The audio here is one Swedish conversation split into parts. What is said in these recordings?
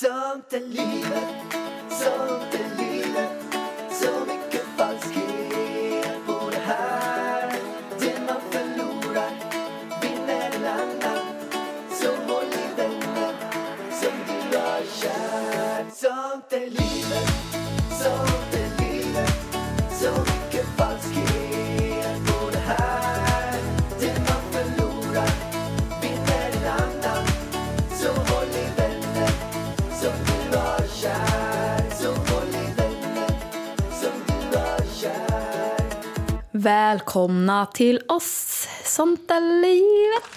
Sånt är livet, sånt Välkomna till oss, sånt är livet.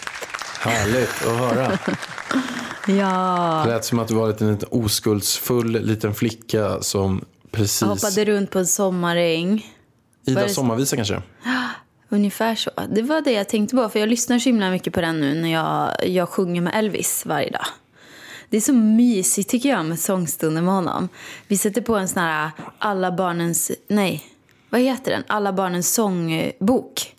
Härligt att höra. Ja, Det lät som att du var en liten oskuldsfull liten flicka som precis... hoppade runt på en sommaräng. Ida sommarvisa kanske? Ungefär så. Det var det jag tänkte på, för jag lyssnar så himla mycket på den nu när jag, jag sjunger med Elvis varje dag. Det är så mysigt tycker jag med sångstunder med honom. Vi sätter på en sån här alla barnens, nej, vad heter den? Alla barnens sångbok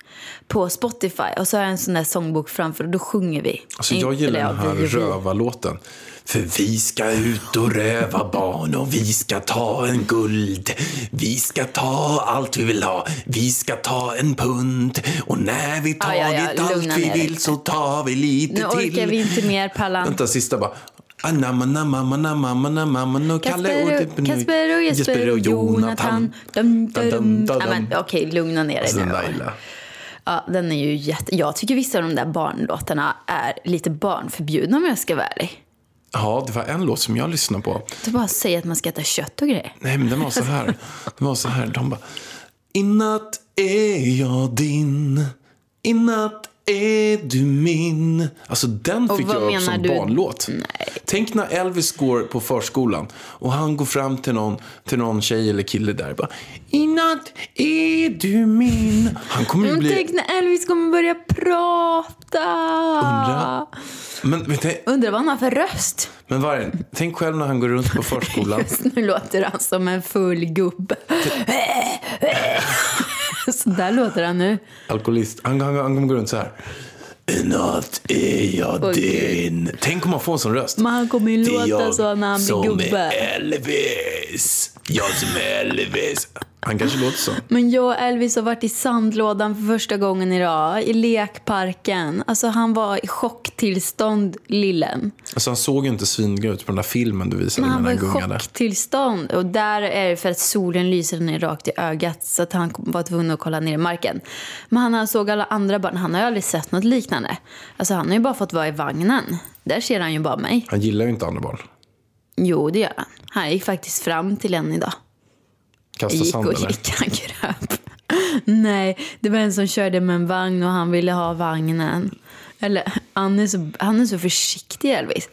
på Spotify. Och så har jag en sån där sångbok framför och då sjunger vi. Alltså jag gillar Eller, den ja, här vi rövarlåten. För vi ska ut och röva barn och vi ska ta en guld. Vi ska ta allt vi vill ha. Vi ska ta en pund. Och när vi Ja, ja, tagit ja, allt vi vill så tar vi lite Nu till. orkar vi inte mer, Pallan. Vänta, sista bara. Kasper och, Kasper och Jesper och Jonathan. Okej, lugna ner dig Alltså nu. den Ja, den är ju jätte... Jag tycker vissa av de där barnlåtarna är lite barnförbjudna om jag ska vara ärlig. Ja, det var en låt som jag lyssnade på. Du bara säger att man ska äta kött och grejer. Nej, men den var så här. Den var så här. De bara. I natt är jag din. I natt är du min. Alltså den fick jag upp som du? barnlåt. Nej. Tänk när Elvis går på förskolan och han går fram till någon, till någon tjej eller kille där. Bara, I natt är du min. Han kommer ju Men bli... tänk när Elvis kommer börja prata. Undra. Men, men, tänk, Undrar vad han har för röst. men Vargen, tänk själv när han går runt på förskolan. Nu låter han som en full gubbe. Så där låter han nu. alkoholist. Han, han, han kommer gå runt så här. I natt är jag Oj, din. Tänk om man får en sån röst. Men han kommer ju Det är låta jag så när han blir som gubbe. är Elvis. Jag som är Elvis. Han kanske låter så. Men jag och Elvis har varit i sandlådan för första gången idag. I lekparken. Alltså han var i chocktillstånd, lillen. Alltså han såg ju inte svingod ut på den där filmen du visade Men när han var han i gungade. chocktillstånd. Och där är det för att solen lyser ner rakt i ögat. Så att han var tvungen att kolla ner i marken. Men han såg alla andra barn. Han har ju aldrig sett något liknande. Alltså han har ju bara fått vara i vagnen. Där ser han ju bara mig. Han gillar ju inte andra barn. Jo, det gör han. Han gick faktiskt fram till en idag. Kasta gick sand och eller? gick, han kröp. Nej, det var en som körde med en vagn och han ville ha vagnen. Eller, han är så, han är så försiktig Elvis.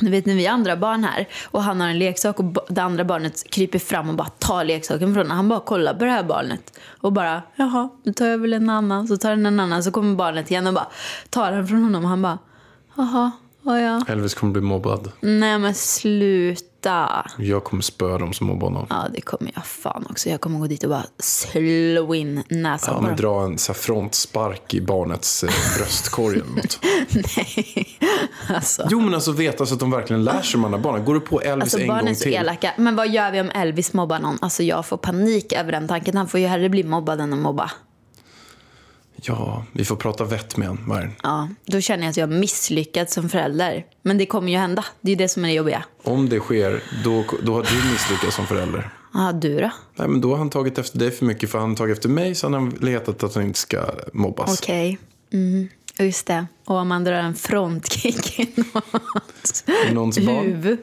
Du vet när vi andra barn här och han har en leksak och det andra barnet kryper fram och bara tar leksaken från honom. Han bara kollar på det här barnet och bara jaha, nu tar jag väl en annan. Så tar den en annan så kommer barnet igen och bara tar den från honom. Han bara jaha, ja ja. Elvis kommer bli mobbad. Nej men sluta. Jag kommer spöa dem som mobbar honom. Ja, det kommer jag fan också. Jag kommer gå dit och bara slå in näsan Ja, på men dem. dra en så här frontspark i barnets eh, bröstkorg eller något. Nej, alltså. Jo men alltså veta så att de verkligen lär sig de andra barnen. Går du på Elvis Alltså en barnen gång är så till. elaka. Men vad gör vi om Elvis mobbar någon? Alltså jag får panik över den tanken. Han får ju hellre bli mobbad än att mobba. Ja, vi får prata vett med honom. Vargen. Ja, då känner jag att jag har misslyckats som förälder. Men det kommer ju hända. Det är det som är det jobbiga. Om det sker, då, då har du misslyckats som förälder. Ja, du då? Nej, men då har han tagit efter dig för mycket. För han har tagit efter mig så han har letat att han inte ska mobbas. Okej. Mm, just det. Och om man drar en frontkick i någons Någons huvud.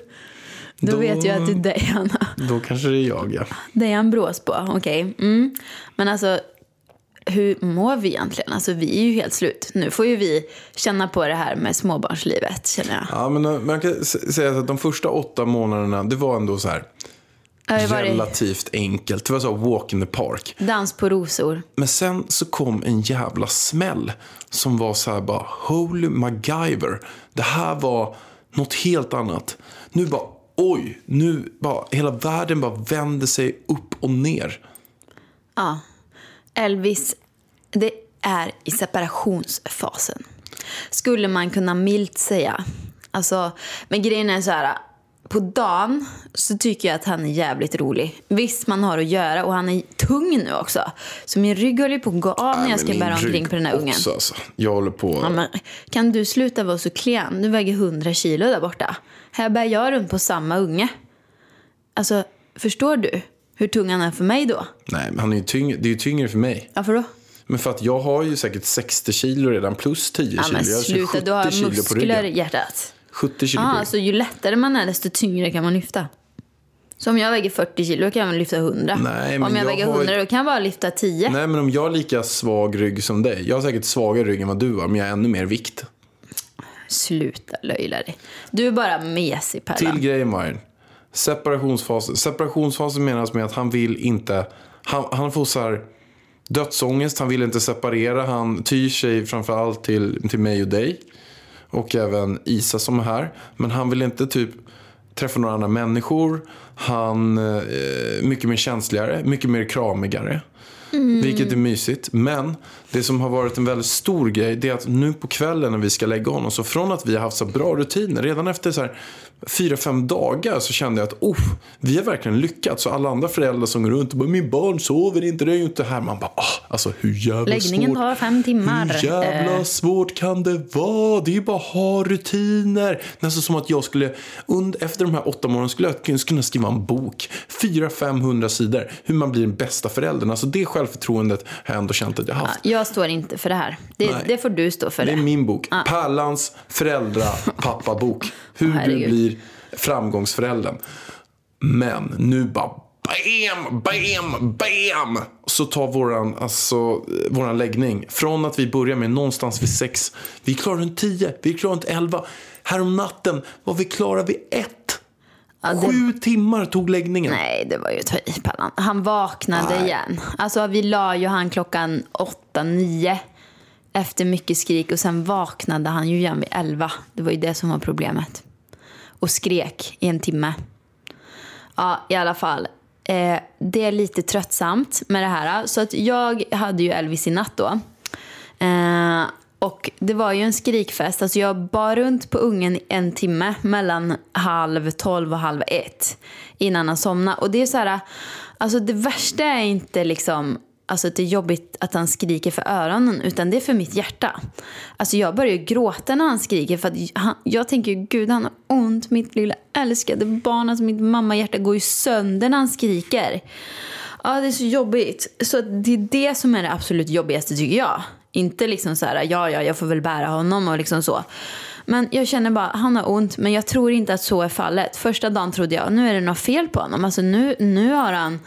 Då, Då- vet jag att det är dig han. Då kanske det är jag, ja. Det är en brås på, okej. Mm. Men alltså, hur mår vi egentligen? Alltså vi är ju helt slut. Nu får ju vi känna på det här med småbarnslivet, känner jag. Ja, men eh, man kan säga att de första åtta månaderna, det var ändå så här relativt enkelt. Det var så walk in the park. dans på rosor. Men sen så kom en jävla smäll som var så här bara holy MacGyver. Det här var något helt annat. Nu bara oj, nu bara hela världen bara vände sig upp och ner. Ja. Elvis, det är i separationsfasen. Skulle man kunna milt säga. Alltså, men grejen är så här. på dagen så tycker jag att han är jävligt rolig. Visst, man har att göra och han är tung nu också. Så min rygg håller på att gå av när jag ska bära omkring på den här ungen. Också, alltså. Jag håller på... Ja, men, kan du sluta vara så klen? Du väger 100 kilo där borta. Här bär jag runt på samma unge. Alltså, förstår du hur tung han är för mig då? Nej, men han är ju tyngre, det är ju tyngre för mig. Varför då? Men för att jag har ju säkert 60 kilo redan plus 10 Ja, kilo. men jag har sluta, 70 du har muskler i hjärtat. 70 kilo Ja, ryggen. alltså ju lättare man är desto tyngre kan man lyfta. Så om jag väger 40 kilo kan jag lyfta 100. Nej, men om jag, jag väger har- 100 då kan jag bara lyfta 10. Nej, men om jag har lika svag rygg som dig. Jag har säkert svagare rygg än vad du har, men jag har ännu mer vikt. Sluta löjla dig. Du är bara mesig Till Perlan. grejen var den. Separationsfasen. Separationsfasen menas med att han vill inte... Han, han får så här dödsångest, han vill inte separera. Han tyr sig framförallt till, till mig och dig. Och även Isa som är här. Men han vill inte typ träffa några andra människor. Han är mycket mer känsligare, mycket mer kramigare. Vilket är mysigt. Men det som har varit en väldigt stor grej det är att nu på kvällen när vi ska lägga honom så från att vi har haft så bra rutiner redan efter så här fyra, fem dagar så kände jag att oh, vi har verkligen lyckats. Så alla andra föräldrar som går runt och bara min barn sover inte, det är ju inte här. Man bara ah, alltså hur jävla Läggningen svårt. tar fem timmar. Hur jävla Eh. svårt kan det vara? Det är ju bara att ha rutiner. Nästan som att jag skulle, under, efter de här åtta månaderna skulle jag kunna skriva en bok. 400-500 sidor. Hur man blir den bästa föräldern. Alltså det självförtroendet har jag ändå känt att jag haft. Jag står inte för det här. Det, det får du stå för. Det är Det. min bok. Pärlans föräldra-pappa-bok. Hur du herregud. blir framgångsföräldern. Men nu bara bam, bam, bam. Så tar våran, alltså, våran läggning. Från att vi börjar med någonstans vid sex. Vi klarar en tio, vi klarar inte elva. Härom natten var vi klara vid ett. Ja, det- Sju timmar tog läggningen. Nej, det var ju ta i Pallan. Han vaknade Nej. igen. Alltså vi la ju han klockan åtta, nio efter mycket skrik och sen vaknade han ju igen vid elva. Det var ju det som var problemet. Och skrek i en timme. Ja, i alla fall. Eh, det är lite tröttsamt med det här. Så att jag hade ju Elvis i natt då. Eh, och det var ju en skrikfest. Alltså jag bar runt på ungen en timme mellan halv tolv och halv ett innan han somnade. Och det är så här, alltså det värsta är inte liksom Alltså att det är jobbigt att han skriker för öronen, utan det är för mitt hjärta. Alltså jag börjar ju gråta när han skriker för att han, jag tänker ju, gud han har ont, mitt lilla älskade barn. Alltså mitt mammahjärta går ju sönder när han skriker. Ja, det är så jobbigt. Så det är det som är det absolut jobbigaste tycker jag. Inte liksom så här, ja, ja, jag får väl bära honom och liksom så. Men jag känner bara, han har ont, men jag tror inte att så är fallet. Första dagen trodde jag, nu är det något fel på honom. Alltså nu, nu har han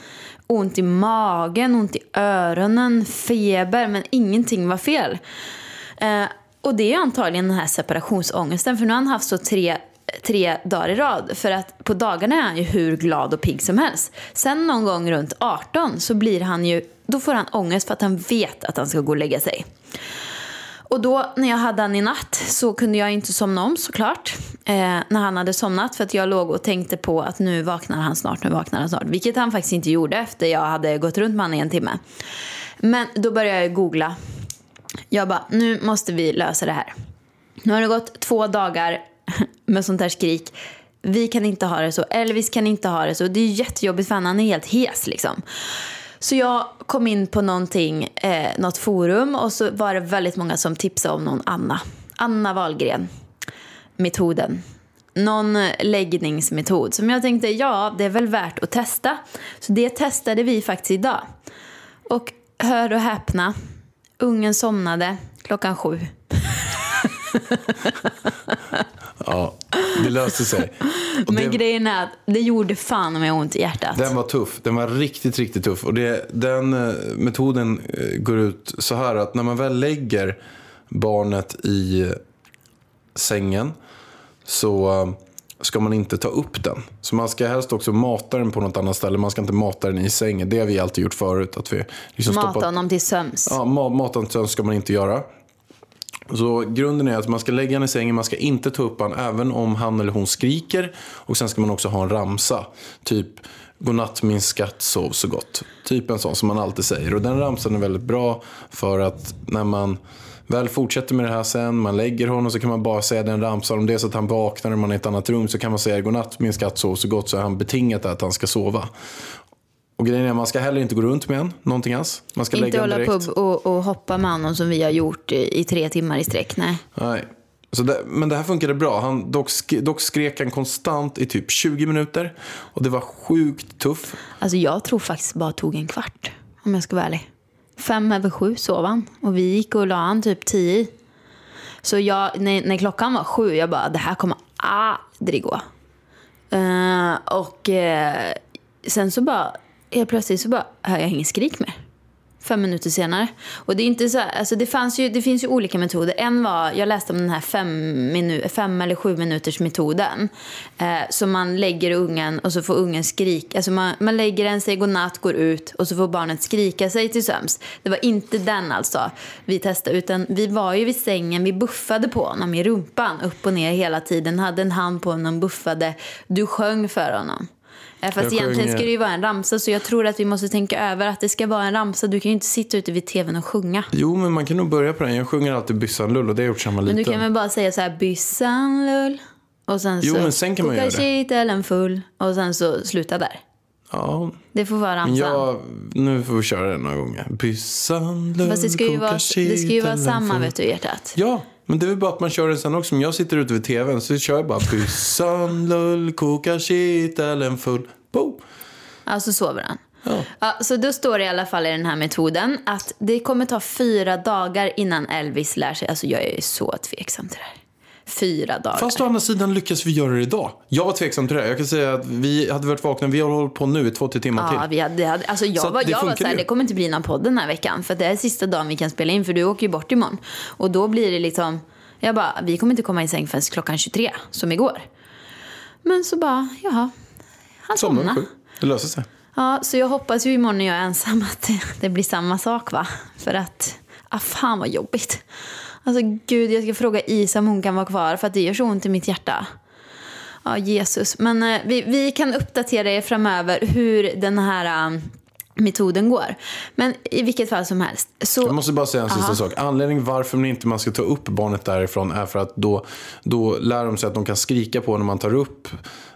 ont i magen, ont i öronen, feber, men ingenting var fel. Eh, och det är antagligen den här separationsångesten, för nu har han haft så tre tre dagar i rad. För att på dagarna är han ju hur glad och pigg som helst. Sen någon gång runt 18 så blir han ju, då får han ångest för att han vet att han ska gå och lägga sig. Och då när jag hade han i natt så kunde jag inte somna om såklart. Eh, när han hade somnat för att jag låg och tänkte på att nu vaknar han snart, nu vaknar han snart. Vilket han faktiskt inte gjorde efter jag hade gått runt med honom i en timme. Men då började jag googla. Jag bara, nu måste vi lösa det här. Nu har det gått två dagar med sånt här skrik. Vi kan inte ha det så. Elvis kan inte ha det så. Det är jättejobbigt för han, han är helt hes liksom. Så jag kom in på någonting, eh, något forum och så var det väldigt många som tipsade om någon Anna. Anna Wahlgren. Metoden. Någon läggningsmetod som jag tänkte, ja det är väl värt att testa. Så det testade vi faktiskt idag. Och hör och häpna, ungen somnade klockan sju. Ja, det löste sig. Och Men det, grejen är att det gjorde fan mig ont i hjärtat. Den var tuff. Den var riktigt, riktigt tuff. Och det, den eh, metoden eh, går ut så här att när man väl lägger barnet i sängen så eh, ska man inte ta upp den. Så man ska helst också mata den på något annat ställe. Man ska inte mata den i sängen. Det har vi alltid gjort förut. Att vi liksom Mata stoppat- honom till söms. Ja, ma- maten ska man inte göra. Så grunden är att man ska lägga honom i sängen, man ska inte ta upp honom även om han eller hon skriker. Och sen ska man också ha en ramsa. Typ Godnatt min skatt, sov så gott. Typ en sån som man alltid säger. Och den ramsan är väldigt bra för att när man väl fortsätter med det här sen, man lägger honom så kan man bara säga den ramsan. Om det är så att han vaknar och man är i ett annat rum så kan man säga godnatt min skatt sov så gott så är han betingat att han ska sova. Och grejen är man ska heller inte gå runt med en, någonting alls. Man ska Inte lägga hålla direkt. på och, och hoppa med honom som vi har gjort i, i tre timmar i sträck. Nej. Nej. Så det, men det här funkade bra. Han, dock, dock skrek han konstant i typ 20 minuter. Och det var sjukt tuff. Alltså jag tror faktiskt bara tog en kvart. Om jag ska vara ärlig. Fem över sju sov han. Och vi gick och la han typ tio. i. Så jag, när, när klockan var sju, jag bara det här kommer aldrig gå. Eh, och eh, sen så bara, helt plötsligt så bara hör jag inget skrik mer. Fem minuter senare. Och det är inte så här, alltså det, fanns ju, det finns ju olika metoder. En var, jag läste om den här fem, minu, fem eller sju minuters metoden. Eh, så man lägger ungen och så får ungen skrika. Alltså man, man lägger den, säger godnatt, går ut och så får barnet skrika sig till sömns. Det var inte den alltså vi testade. Utan vi var ju vid sängen, vi buffade på honom i rumpan upp och ner hela tiden. Hade en hand på honom, buffade. Du sjöng för honom. Eh, Fast Jag egentligen ska det ju vara en ramsa så jag tror att vi måste tänka över att det ska vara en ramsa. Du kan ju inte sitta ute vid tvn och sjunga. Jo, men man kan nog börja på den. Jag sjunger alltid Byssan Lull och det har jag gjort sedan jag var Men du liten. kan väl bara säga så här byssan lull och sen Jo, så men sen kan man göra det. kitteln full och sen så sluta där. Ja, Det får vara ramsan. jag, nu får vi köra den några gånger. Byssan Lull, Fast det ska ju vara, det ska ju vara samma vet du hjärtat. Ja, men det är väl bara att man kör den sen också. Om jag sitter ute vid tvn så kör jag bara Byssan Lull, kokar kitteln full. Bo. Alltså sover han. Ja. Ja, så då står det i alla fall i den här metoden att det kommer ta fyra dagar innan Elvis lär sig. Alltså jag är så tveksam till det här. Fyra dagar. Fast å andra sidan lyckas vi göra det idag. Jag var tveksam till det. Jag kan säga att vi hade varit vakna. Vi har hållit på nu i två, tre timmar Ja, till. vi hade, hade, alltså jag Så var, jag var så här, det kommer inte bli någon podd den här veckan. För det är sista dagen vi kan spela in, för du åker ju bort imorgon. Och då blir det liksom, jag bara, vi kommer inte komma i säng förrän klockan 23, som igår. Men så bara, jaha, han Somnade. Det löser sig. Ja, så jag hoppas ju imorgon när jag är ensam att det, det blir samma sak va. För att, ah fan vad jobbigt. Alltså gud, jag ska fråga Isa om hon kan vara kvar för att det gör så ont i mitt hjärta. Ja, Jesus. Men eh, vi, vi kan uppdatera er framöver hur den här eh, metoden går. Men i vilket fall som helst. Så, Jag måste bara säga en sista Aha. sak. Anledningen varför man inte man ska ta upp barnet därifrån är för att då, då lär de sig att de kan skrika på när man tar upp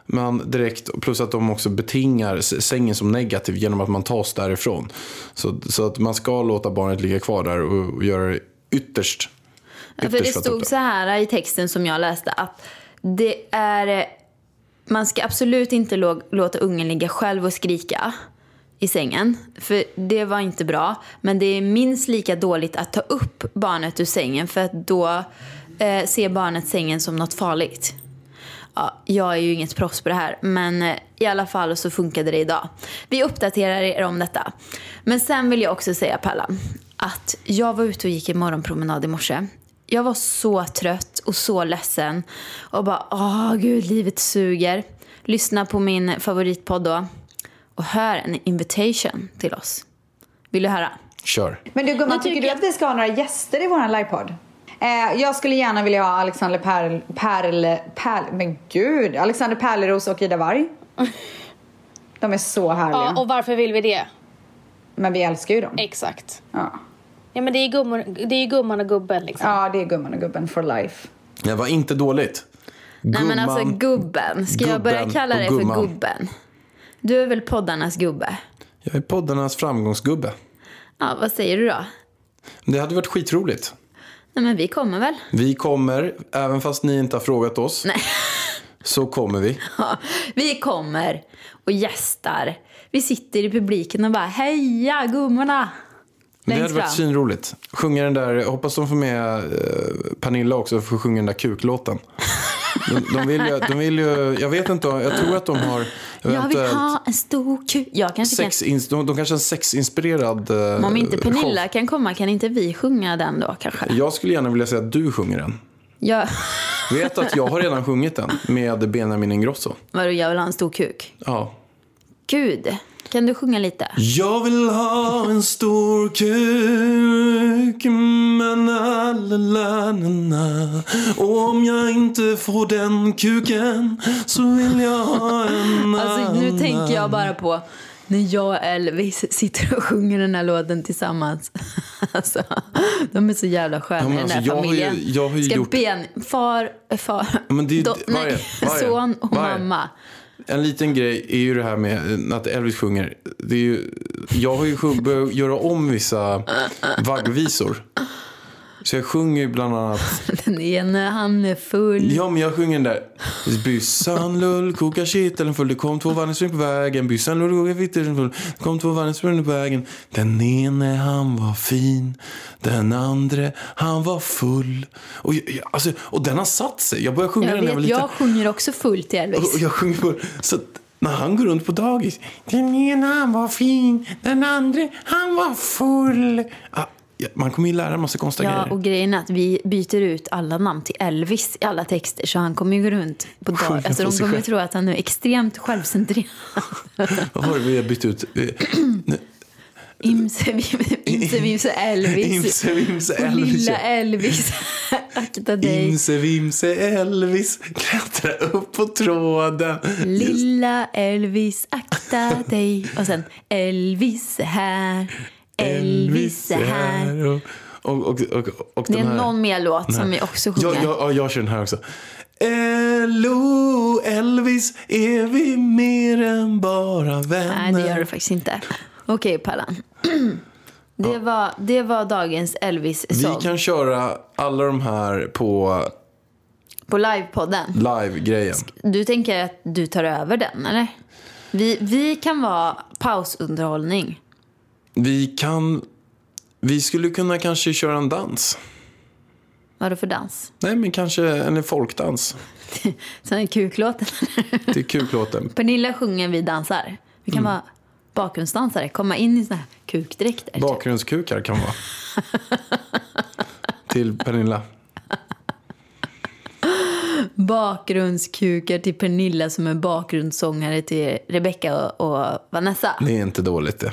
man direkt, plus att de också betingar sängen som negativ genom att man tas därifrån. Så, så att man ska låta barnet ligga kvar där och, och göra det ytterst, För det stod så här i texten som jag läste att det är... Man ska absolut inte lå- låta ungen ligga själv och skrika i sängen. För det var inte bra. Men det är minst lika dåligt att ta upp barnet ur sängen för att då eh, ser barnet sängen som något farligt. Ja, jag är ju inget proffs på det här, men eh, i alla fall så funkade det idag. Vi uppdaterar er om detta. Men sen vill jag också säga, Pella, att jag var ute och gick en morgonpromenad i morse. Jag var så trött och så ledsen och bara, åh gud, livet suger. Lyssna på min favoritpodd då och hör en invitation till oss. Vill du höra? Kör. Men du gumman, tycker du att vi ska ha några gäster i vår livepodd? Eh, jag skulle gärna vilja ha Alexander Perl, Perl, Perl, men gud, Alexander Pärleros och Ida Warg. De är så härliga. Ja, och varför vill vi det? Men vi älskar ju dem. Exakt. Ja. Ja men det är, gummor, det är gumman och gubben liksom. ja, det är gumman och gubben for life. Det var inte dåligt. Nej men alltså Gumman. gubben, ska jag börja Gubben kalla dig för gumman. gubben? Du är väl poddarnas gubbe? Jag är poddarnas framgångsgubbe. Ja, vad säger du då? Det hade varit skitroligt. Nej men vi kommer väl? Vi kommer, även fast ni inte har frågat oss, Nej. så kommer vi. Ja, vi kommer och gästar. Vi sitter i publiken och bara heja gummorna! Det hade varit fram. svinroligt. Sjunga den där, jag hoppas de får med eh, Pernilla också för att sjunga den där kuklåten. De, de, vill ju, de vill ju, jag vet inte, jag tror att de har Jag vill ha en stor kuk. Jag kanske sex, ins- de, de kanske har en sexinspirerad eh, kan... Om inte Pernilla show. kan komma, kan inte vi sjunga den då kanske? Jag skulle gärna vilja säga att du sjunger den. Jag... Vet att jag har redan sjungit den med Benjamin Ingrosso. Vadå, jag vill ha en stor kuk? Ja. Gud, kan du sjunga lite? Jag vill ha en stor kuk men la, la, la, la, la. Och om jag inte får den kuken så vill jag ha en Alltså nu tänker jag bara på när jag och Elvis sitter och sjunger den här låten tillsammans. Alltså, de är så jävla sköna Ja, i den här alltså, jag har ju- familjen. jag har ju Ska gjort- ben, far, far, Ja, men det är ju- do, nej, är det? son och det? mamma. En liten grej är ju det här med att Elvis sjunger. Det är ju, jag har ju sjung- börjat göra om vissa vaggvisor. Så jag sjunger ju bland annat Den ene han är full. Ja, men jag sjunger den där. Byssan lull, kokar kitteln full. Det kom två vandringsspring på vägen. Byssan lull, kokar kitteln full. Det kom två vandringsspring på vägen. Den ene han var fin. Den andra han var full. Och, jag, jag- alltså, och den har satt sig. Jag började sjunga Jag, den när jag var liten. jag sjunger också fullt till Elvis. och jag sjunger på Så att när han går runt på dagis. Den ena han var fin. Den andra han var full. Ja, man kommer ju lära en massa konstiga Ja, grejer. och grejen är att vi byter ut alla namn till Elvis i alla texter. Så han kommer ju gå runt på dag. Alltså, de kommer ju tro att han är extremt självcentrerad. Vad var det vi har bytt ut? Imse, imse, vimse Elvis. Imse vimse Elvis. lilla Elvis. Akta dig. Imse vimse Elvis klättra upp på tråden. Lilla Elvis, akta dig. Och sen Elvis är här. Elvis är här. Och, och, och, och, Det är här. någon mer låt som vi också Ja, sjunger. ja, ja, jag kör den här också. Ello, Elvis, är vi mer än bara vänner? Nej, det gör det faktiskt inte. Okej, Pallan. Det, var, det var dagens Vi Elvis-sång kan köra alla de här på på livepodden. live-grejen. Du tänker att du tar över den, eller? Vi, vi kan vara pausunderhållning. Vi kan... Vi skulle kunna kanske köra en dans. Vad är det för dans? Nej, men kanske en folkdans. Sån här kuklåten. Det är kuklåten. Pernilla sjunger, vi dansar. Vi Mm. kan vara bakgrundsdansare, komma in i såna här kukdräkter. typ. Bakgrundskukar kan vara. Till Pernilla. Bakgrundskukar till Pernilla som är bakgrundssångare till Rebecca och, och Vanessa. Det är inte dåligt det.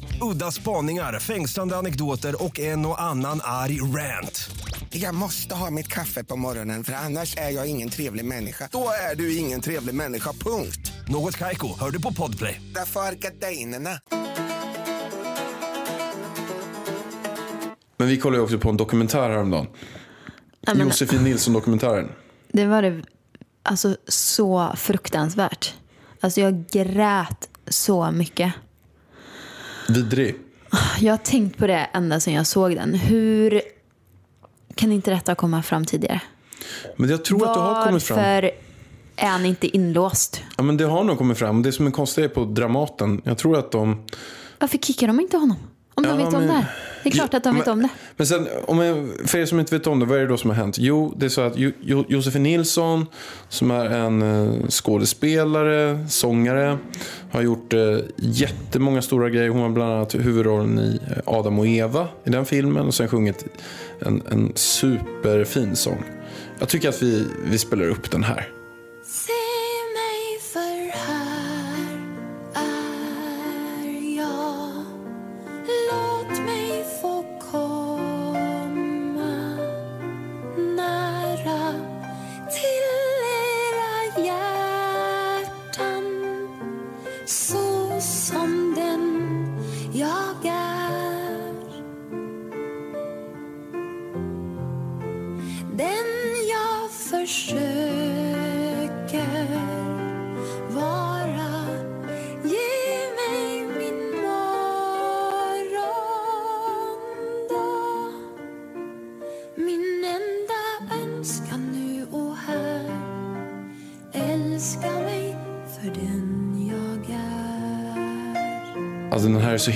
Udda spaningar, fängslande anekdoter och en och annan arg rant. Jag måste ha mitt kaffe på morgonen för annars är jag ingen trevlig människa. Då är du ingen trevlig människa, punkt. Något Kaiko, hör du på Podplay. Därför är gardinerna. Men vi kollade ju också på en dokumentär häromdagen. Ja, men- Josefin Nilsson-dokumentären. Det var det alltså, så fruktansvärt. Alltså jag grät så mycket. Vidrig. Jag har tänkt på det ända sedan jag såg den. Hur kan inte detta komma fram tidigare? Men jag tror att det har kommit fram. Varför är han inte inlåst? Ja, men det har nog kommit fram. Det som är konstigt är på Dramaten. Jag tror att de... Varför kickar de inte honom? Om de Ja, vet om men- det. här. Det är klart att de vet om det. Men sen, om jag, för er som inte vet om det, vad är det då som har hänt? Jo, det är så att jo, jo, Josefin Nilsson, som är en eh, skådespelare, sångare, har gjort eh, jättemånga stora grejer. Hon har bland annat huvudrollen i eh, Adam och Eva i den filmen och sen sjungit en, en superfin sång. Jag tycker att vi, vi spelar upp den här.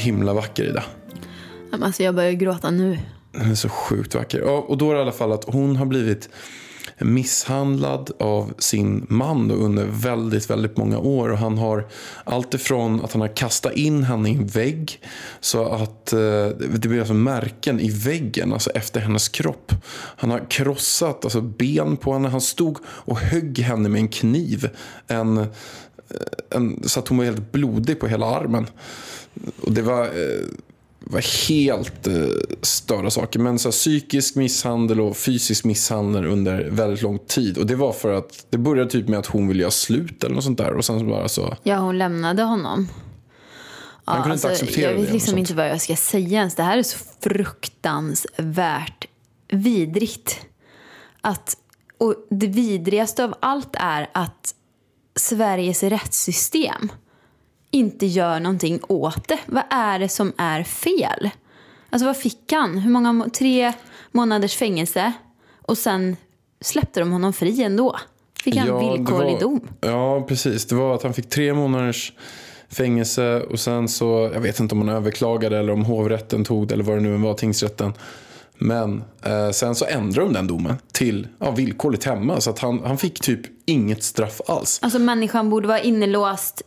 Himla vacker Ida. Alltså jag börjar gråta nu. Den är så sjukt vacker. Och då är det i alla fall att hon har blivit misshandlad av sin man under väldigt, väldigt många år. Och han har allt ifrån att han har kastat in henne i en vägg så att eh, det blir alltså märken i väggen, alltså efter hennes kropp. Han har krossat alltså, ben på henne. Han stod och högg henne med en kniv. En, eh, en, så att hon var helt blodig på hela armen. Och det var, eh, var helt eh, störda saker. Men så här, psykisk misshandel och fysisk misshandel under väldigt lång tid. Och det var för att det började typ med att hon ville göra slut eller något sånt där. Och sen så bara så. Ja, hon lämnade honom. Ja, Han kunde inte acceptera jag det vet eller liksom inte vad jag ska säga ens. Det här är så fruktansvärt vidrigt. Att, och det vidrigaste av allt är att Sveriges rättssystem inte gör någonting åt det. Vad är det som är fel? Alltså vad fick han? Hur många? må- Tre månaders fängelse och sen släppte de honom fri ändå. Fick han Ja, villkorlig var- dom? Ja, precis. Det var att han fick tre månaders fängelse och sen så, jag vet inte om han överklagade eller om hovrätten tog det eller vad det nu var, tingsrätten. Men eh, sen så ändrade de den domen till ja, villkorligt hemma. Så att han, han fick typ inget straff alls. Alltså människan borde vara inlåst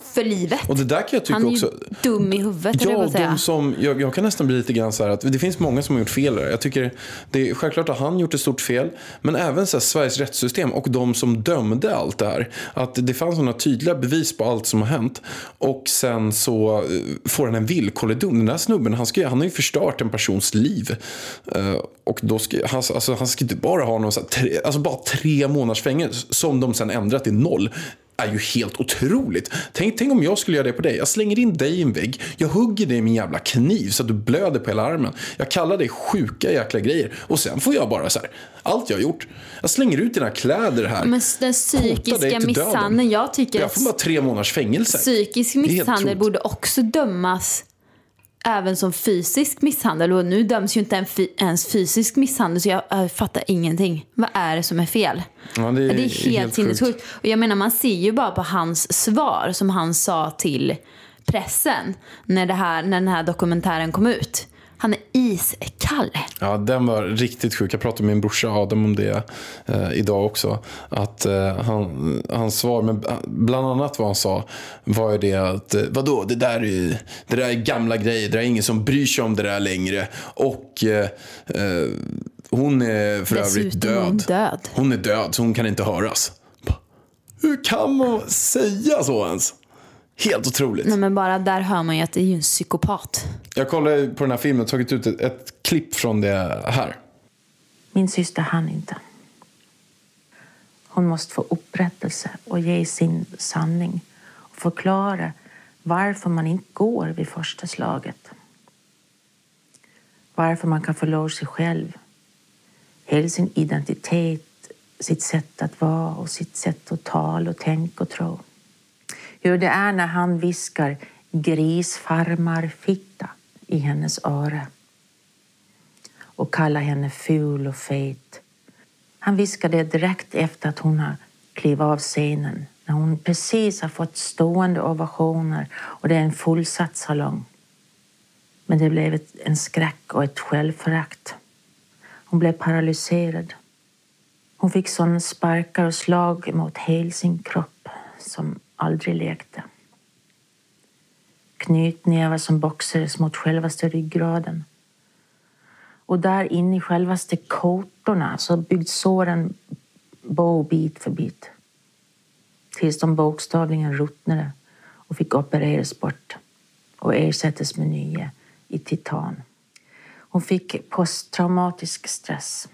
för livet. Och det där kan jag tycka Han är också. dum i huvudet, jag Ja, att säga. som, jag, jag kan nästan bli lite grann så här att det finns många som har gjort fel där. Jag tycker det är självklart att han gjort ett stort fel. Men även så här, Sveriges rättssystem och de som dömde allt det här. Att det fanns sådana tydliga bevis på allt som har hänt. Och sen så eh, får han en villkorlig dom. Den där snubben, han, ska, han har ju förstört en persons liv. Eh, och då ska, han, alltså, han ska inte bara ha någon så här, tre, alltså bara tre månaders fängelse som de sen ändrat till noll är ju helt otroligt. Tänk, tänk om jag skulle göra det på dig. Jag slänger in dig i en vägg. Jag hugger dig med en jävla kniv så att du blöder på hela armen. Jag kallar dig sjuka jäkla grejer. Och sen får jag bara så här. Allt jag har gjort. Jag slänger ut dina kläder här. Men den psykiska misshandeln, jag tycker Jag får bara tre månaders fängelse. psykisk misshandel borde också dömas även som fysisk misshandel. Och nu döms ju inte ens fysisk misshandel så jag äh, fattar ingenting. Vad är det som är fel? Ja, det är det är helt helt sjukt. sinnessjukt. Och jag menar man ser ju bara på hans svar som han sa till pressen när, det här, när den här dokumentären kom ut. Han är iskall. Ja, den var riktigt sjuk. Jag pratade med min brorsa Adam om det eh, idag också. Att eh, han, hans svar, men bland annat vad han sa var ju det att eh, vadå, det där, är, det där är gamla grejer. Det är ingen som bryr sig om det där längre. Och eh, eh, hon är för övrigt Dessutom är hon död. död. Hon är död, så hon kan inte höras. Hur kan man säga så ens? Helt otroligt. Nej, men bara där hör man ju att det är ju en psykopat. Jag kollade på den här filmen och tagit ut ett, ett klipp från det här. Min syster hann inte. Hon måste få upprättelse och ge sin sanning och förklara varför man inte går vid första slaget. Varför man kan förlora sig själv, hela sin identitet, sitt sätt att vara och sitt sätt att tala och tänka och tro. Hur det är när han viskar grisfarmarfitta i hennes öra och kallar henne ful och fet. Han viskar det direkt efter att hon har klivit av scenen när hon precis har fått stående ovationer och det är en fullsatt salong. Men det blev en skräck och ett självförakt. Hon blev paralyserad. Hon fick sådana sparkar och slag mot hela sin kropp som aldrig lekte. Knytnävar som boxades mot självaste ryggraden. Och där inne i självaste kotorna så byggde såren bo bit för bit. Tills de bokstavligen ruttnade och fick opereras bort och ersättas med nya i titan. Hon fick posttraumatisk stress.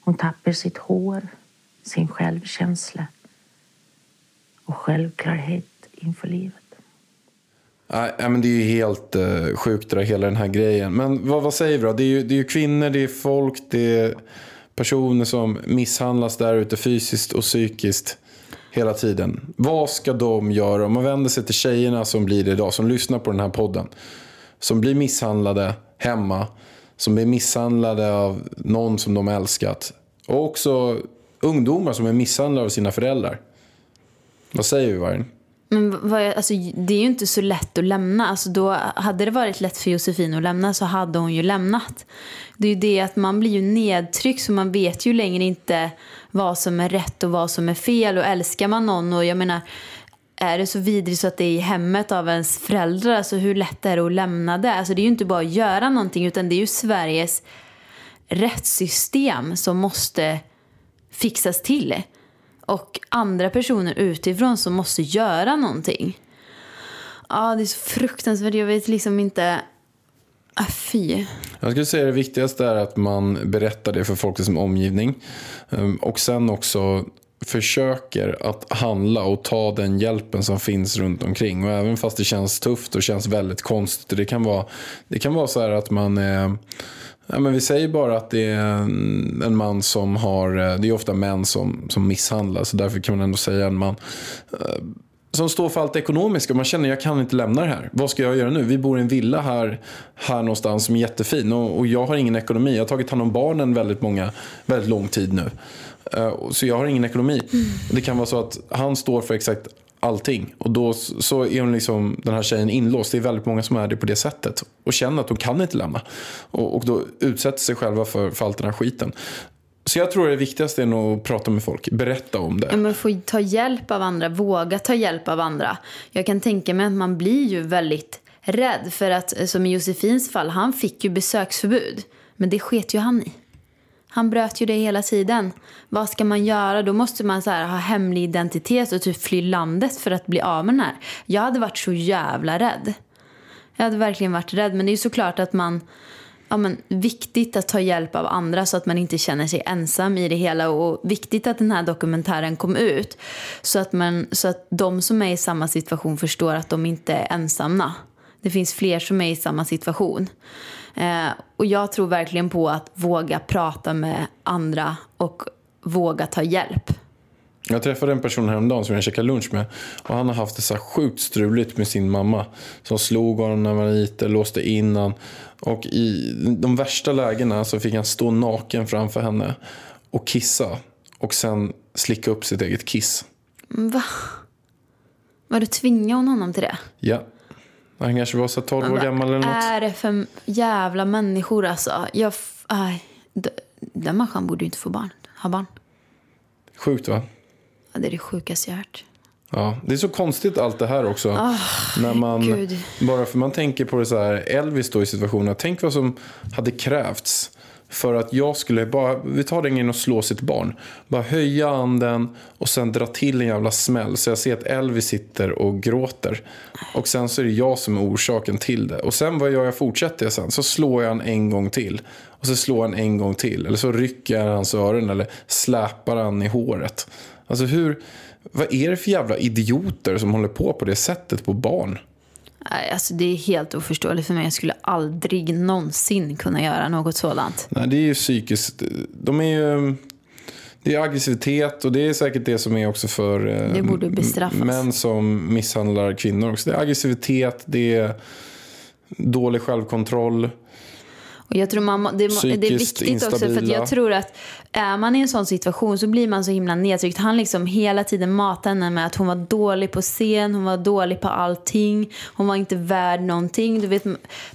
Hon tappade sitt hår, sin självkänsla och självklarhet inför livet. Nej, men det är ju helt uh, sjukt det där, hela den här grejen. Men vad, vad säger vi då? Det är, ju, det är ju kvinnor, det är folk, det är personer som misshandlas där ute fysiskt och psykiskt hela tiden. Vad ska de göra? Om man vänder sig till tjejerna som blir det idag, som lyssnar på den här podden. Som blir misshandlade hemma, som blir misshandlade av någon som de älskat. Och också ungdomar som är misshandlade av sina föräldrar. Vad säger vi Vargen? Men vad, alltså, det är ju inte så lätt att lämna. Alltså, då, hade det varit lätt för Josefin att lämna så hade hon ju lämnat. Det är ju det att man blir ju nedtryckt så man vet ju längre inte vad som är rätt och vad som är fel. Och älskar man någon och jag menar är det så vidrigt så att det är i hemmet av ens föräldrar, alltså hur lätt är det att lämna det? Alltså det är ju inte bara att göra någonting utan det är ju Sveriges rättssystem som måste fixas till och andra personer utifrån som måste göra någonting. Ja, det är så fruktansvärt. Jag vet liksom inte... Ah, fy. Jag skulle säga det viktigaste är att man berättar det för folk i sin omgivning. Ehm, och sen också försöker att handla och ta den hjälpen som finns runt omkring. Och även fast det känns tufft och känns väldigt konstigt. Det, kan vara, det kan vara så här att man är... Ja, men vi säger bara att det är en, man som har... Det är ofta män som, som misshandlar. Så därför kan man ändå säga en man som står för allt ekonomiska. Man känner jag kan inte lämna det här. Vad ska jag göra nu? Vi bor i en villa här, här någonstans som är jättefin. Och, och jag har ingen ekonomi. Jag har tagit hand om barnen väldigt, många, väldigt lång tid nu. Eh, så jag har ingen ekonomi. Och det kan vara så att han står för exakt allting. Och då så är hon liksom, den här tjejen inlåst. Det är väldigt många som är det på det sättet. Och känner att de kan inte lämna. Och, och då utsätter sig själva för, för all den här skiten. Så jag tror det viktigaste är nog att prata med folk. Berätta om det. Ja, men få ta hjälp av andra, våga ta hjälp av andra. Jag kan tänka mig att man blir ju väldigt rädd. För att eh, som i Josefins fall, han fick ju besöksförbud. Men det sket ju han i. Han bröt ju det hela tiden. Vad ska man göra? Då måste man så här, ha hemlig identitet och typ fly landet för att bli av med den här. Jag hade varit så jävla rädd. Jag hade verkligen varit rädd. Men det är ju såklart att man... Ja, men, viktigt att ta hjälp av andra så att man inte känner sig ensam i det hela. Och viktigt att den här dokumentären kom ut. Så att, man, så att de som är i samma situation förstår att de inte är ensamma. Det finns fler som är i samma situation. Eh, och jag tror verkligen på att våga prata med andra och våga ta hjälp. Jag träffade en person häromdagen som jag käkade lunch med. Och han har haft det så sjukt struligt med sin mamma. Som slog honom när han var liten, låste in han. Och i de värsta lägena så fick han stå naken framför henne och kissa. Och sen slicka upp sitt eget kiss. Va? Var du tvingade hon honom till det? Ja. Han kanske var så 12 år gammal eller något. är det för jävla människor alltså? Jag, aj, den människan borde ju inte få barn. Ha barn. Sjukt va? Ja, det är det sjukaste jag hört. Ja, det är så konstigt allt det här också. när man, gud. bara för man tänker på det så här, Elvis då i situationen. Tänk vad som hade krävts för att jag skulle bara, vi tar den grejen och slå sitt barn. Bara höja anden och sen dra till en jävla smäll. Så jag ser att Elvis sitter och gråter. Och sen så är det jag som är orsaken till det. Och sen vad gör jag? Fortsätter jag sen? Så slår jag han en gång till. Och så slår han en gång till. Eller så rycker jag hans öron eller släpar han i håret. Alltså hur, vad är det för jävla idioter som håller på på det sättet på barn? Nej, Alltså, det är helt oförståeligt för mig. Jag skulle aldrig någonsin kunna göra något sådant. Nej, det är ju psykiskt. De är ju... Det är aggressivitet och det är säkert det som är också för eh, Det borde bestraffas. män som misshandlar kvinnor också. Det är aggressivitet, det är dålig självkontroll. Och jag tror man, det, det är viktigt också för instabila. jag tror att är man i en sån situation så blir man så himla nedtryckt. Han liksom hela tiden matade henne med att hon var dålig på scen, hon var dålig på allting, hon var inte värd någonting. Du vet,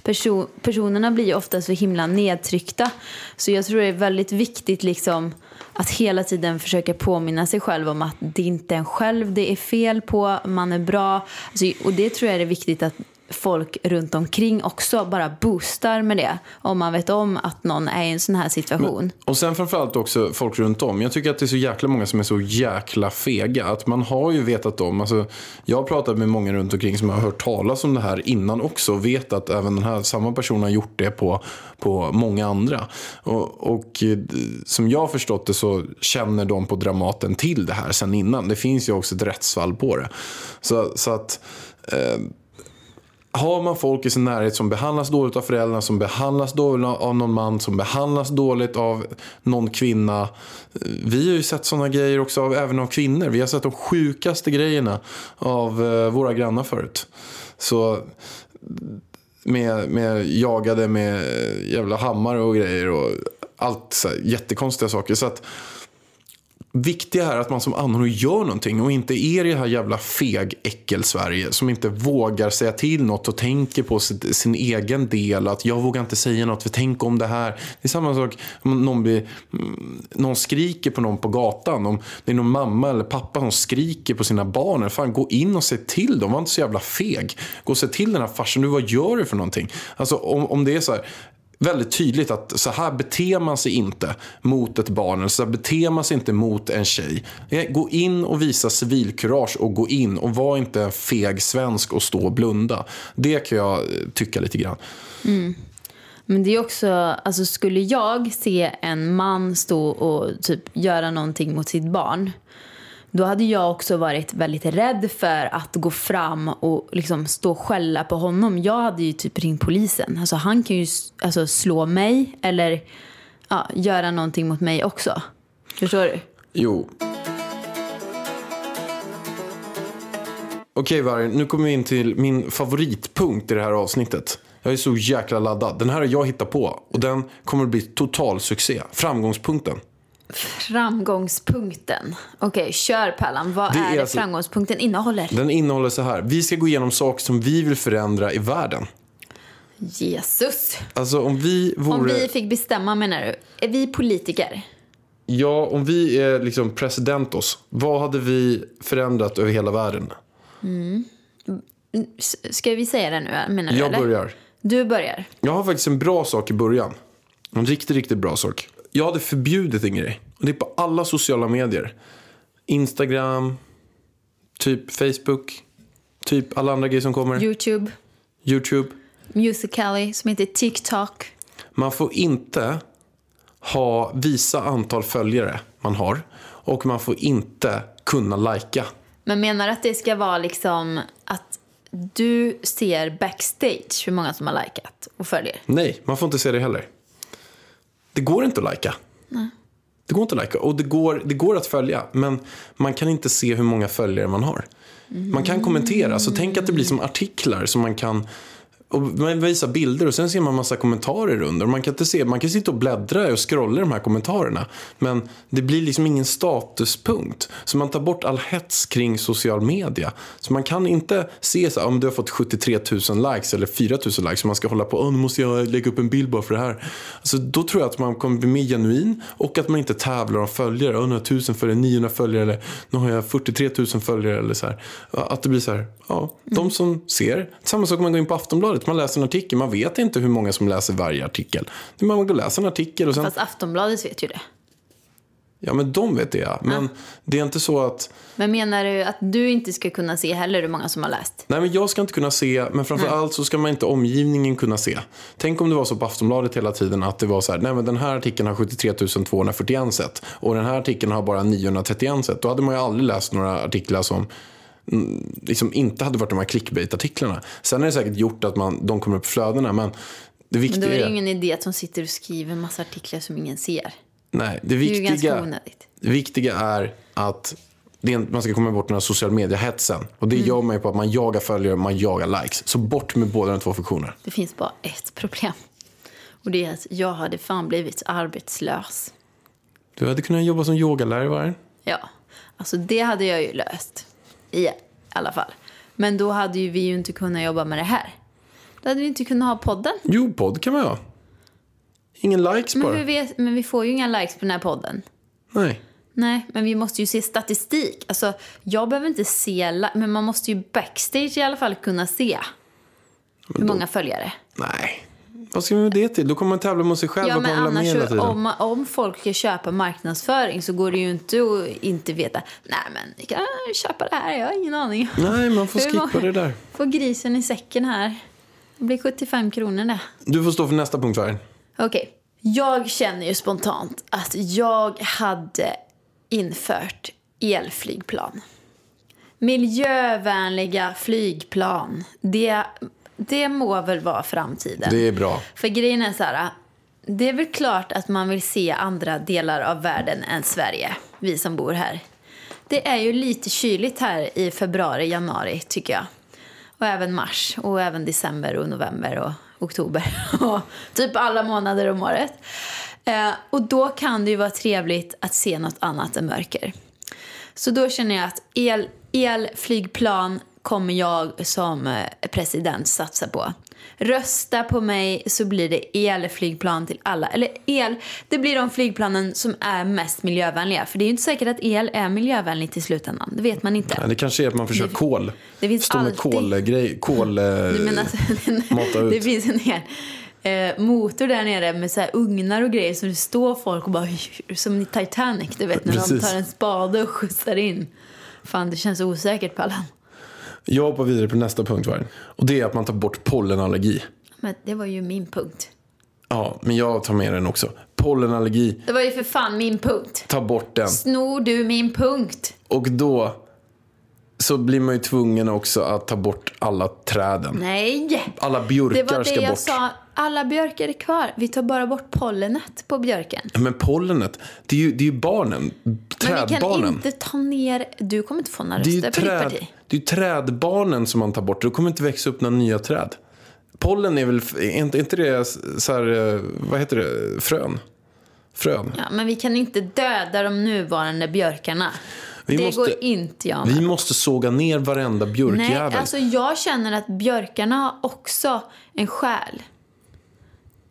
person, personerna blir ju ofta så himla nedtryckta. Så jag tror det är väldigt viktigt liksom att hela tiden försöka påminna sig själv om att det inte är en själv det är fel på, man är bra. Alltså, och det tror jag är viktigt att folk runt omkring också bara boostar med det. Om man vet om att någon är i en sån här situation. Och sen framförallt också folk runt om. Jag tycker att det är så jäkla många som är så jäkla fega. Att man har ju vetat om. Alltså, jag har pratat med många runt omkring som har hört talas om det här innan också. Och vet att även den här samma person har gjort det på, på många andra. Och, och eh, som jag har förstått det så känner de på Dramaten till det här sen innan. Det finns ju också ett rättsfall på det. Så, så att... Eh, har man folk i sin närhet som behandlas dåligt av föräldrarna, som behandlas dåligt av någon man, som behandlas dåligt av någon kvinna. Eh, vi har ju sett sådana grejer också av, även av kvinnor. Vi har sett de sjukaste grejerna av eh, våra grannar förut. Så med, med jagade med eh, jävla hammare och grejer och allt så här, jättekonstiga saker. Så att viktiga är att man som anhörig gör någonting och inte är i det här jävla feg äckel-Sverige som inte vågar säga till något och tänker på sitt, sin egen del. Att jag vågar inte säga något för tänk om det här. Det är samma sak om någon, blir, mm, någon skriker på någon på gatan. Om det är någon mamma eller pappa som skriker på sina barn. Fan, gå in och se till dem. Var inte så jävla feg. Gå och se till den här farsan. Du, vad gör du för någonting? Alltså om, om det är så här väldigt tydligt att så här beter man sig inte mot ett barn. Eller så här beter man sig inte mot en tjej. Eh, gå in och visa civilkurage och gå in och var inte en feg svensk och stå och blunda. Det kan jag eh, tycka lite grann. Mm. Men det är också, alltså skulle jag se en man stå och typ göra någonting mot sitt barn. Då hade jag också varit väldigt rädd för att gå fram och liksom stå och skälla på honom. Jag hade ju typ ringt polisen. Alltså han kan ju alltså, slå mig eller ja, göra någonting mot mig också. Förstår du? Jo. Okej Vargen, nu kommer vi in till min favoritpunkt i det här avsnittet. Jag är så jäkla laddad. Den här har jag hittat på och den kommer att bli total succé. Framgångspunkten. Framgångspunkten. Okej, kör Pallan. Vad Det är, är alltså- framgångspunkten innehåller? Den innehåller så här. Vi ska gå igenom saker som vi vill förändra i världen. Jesus. Alltså om vi vore... Om vi fick bestämma menar du? Är vi politiker? Ja, om vi är liksom presidentos. Vad hade vi förändrat över hela världen? S- Ska vi säga det nu menar du? Jag eller? börjar. Du börjar. Jag har faktiskt en bra sak i början. En riktigt, riktigt bra sak. Jag hade förbjudit en grej. Och det är på alla sociala medier. Instagram, typ Facebook, typ alla andra grejer som kommer. Youtube, Youtube. Musical.ly som heter TikTok. Man får inte ha, visa antal följare man har. Och man får inte kunna lajka. Men menar att det ska vara liksom att du ser backstage hur många som har likat och följer? Nej, man får inte se det heller. Det går inte att lajka. Det går inte att lajka. Och det går, det går att följa, men man kan inte se hur många följare man har. Man kan kommentera, så tänk att det blir som artiklar som man kan och man visar bilder och sen ser man massa kommentarer under. Man kan, inte se, man kan sitta och bläddra och scrolla i de här kommentarerna. Men det blir liksom ingen statuspunkt. Så man tar bort all hets kring social media. Så man kan inte se så om du har fått 73 000 likes eller 4 000 likes. Så man ska hålla på, nu måste jag lägga upp en bild bara för det här. Alltså, då tror jag att man kommer bli mer genuin och att man inte tävlar om följare. Nu har jag 1000 följare, 900 följare eller nu har jag 43 000 följare. Eller så här. Att det blir så här, ja, de som ser. Samma sak om man går in på Aftonbladet. Man läser en artikel, man vet inte hur många som läser varje artikel. Man går och läser en artikel och sen, Fast Aftonbladet vet ju det. ja men de vet det ja. Men det är inte så att, Men menar du att du inte ska kunna se heller hur många som har läst? nej men jag ska inte kunna se, men framför allt så ska man inte omgivningen kunna se. Tänk om det var så på Aftonbladet hela tiden att det var så här, nej men den här artikeln har 73 241 sett och den här artikeln har bara 931 sett. Då hade man ju aldrig läst några artiklar som liksom inte hade varit de här clickbait-artiklarna. Sen är det säkert gjort att man, de kommer upp i flödena, men det Men viktiga då är det är... ingen idé att de sitter och skriver en massa artiklar som ingen ser. Nej, det Det är viktiga, ganska onödigt. det viktiga är att det är, man ska komma bort den här social media-hetsen. Och Mm. det gör man ju på att man jagar följare, man jagar likes. Så bort med båda de två funktionerna. Det finns bara ett problem. Och det är att jag hade fan blivit arbetslös. Du hade kunnat jobba som yogalärare, var det? Ja, alltså det hade jag ju löst. I alla fall. Men då hade ju vi ju inte kunnat jobba med det här. Då hade vi inte kunnat ha podden. Jo, podd kan man ha. Ingen likes Men, bara. vet, men vi får ju inga likes på den här podden. Nej. Nej, men vi måste ju se statistik. Alltså, jag behöver inte se, men man måste ju backstage i alla fall kunna se hur många följare. Nej. Vad ska vi med det till? Då kommer man tävla mot sig själv Ja, men med annars tiden. om, om folk ska köpa marknadsföring så går det ju inte att inte veta. Nej, men ni kan köpa det här, jag har ingen aning. Nej, man får skippa det där. Får grisen i säcken här. Det blir 75 kronor det. Du får stå för nästa punkt, Vargen. Okej. Jag känner ju spontant att jag hade infört elflygplan. Miljövänliga flygplan. Det, det må väl vara framtiden. Det är bra. För grejen är så här. Det är väl klart att man vill se andra delar av världen än Sverige. Vi som bor här. Det är ju lite kyligt här i februari, januari tycker jag. Och även mars och även december och november och oktober. Och typ alla månader om året. Eh, och då kan det ju vara trevligt att se något annat än mörker. Så då känner jag att el, elflygplan kommer jag som eh, president satsa på. Rösta på mig så blir det elflygplan till alla. Eller el, det blir de flygplanen som är mest miljövänliga. För det är ju inte säkert att el är miljövänligt i slutändan. Det vet man inte. Nej, det kanske är att man försöker Det- kol. det finns Stå med alltid- kolgrej. Kol... eh, menar, mata ut. det finns en hel eh, motor där nere med så här ugnar och grejer. Så det står folk och bara som i Titanic, du vet när de Precis. tar en spade och skjutsar in. Fan, det känns osäkert Pallan. Jag hoppar vidare på nästa punkt. Vargen. Och det är att man tar bort pollenallergi. Men det var ju min punkt. Ja, men jag tar med den också. Pollenallergi, Det var ju för fan min punkt. ta bort den. Snor du min punkt? Och då så blir man ju tvungen också att ta bort alla träden. Nej! Alla Det björkar var det ska jag bort. sa. Alla björkar är kvar. Vi tar bara bort pollenet på björken. Men pollenet, det är ju, det är ju barnen. Men vi kan Trädbarnen. inte ta ner... Du kommer inte få några Det röster på ditt träd, parti. det är ju trädbarnen som man tar bort. Då kommer inte växa upp några nya träd. Pollen är väl, är inte, är inte det så här, eh, vad heter det, frön? Frön. Ja, men vi kan inte döda de nuvarande björkarna. Vi det måste- går inte jag med. Vi måste såga ner varenda Nej, björkjävel. alltså jag känner att björkarna har också en själ.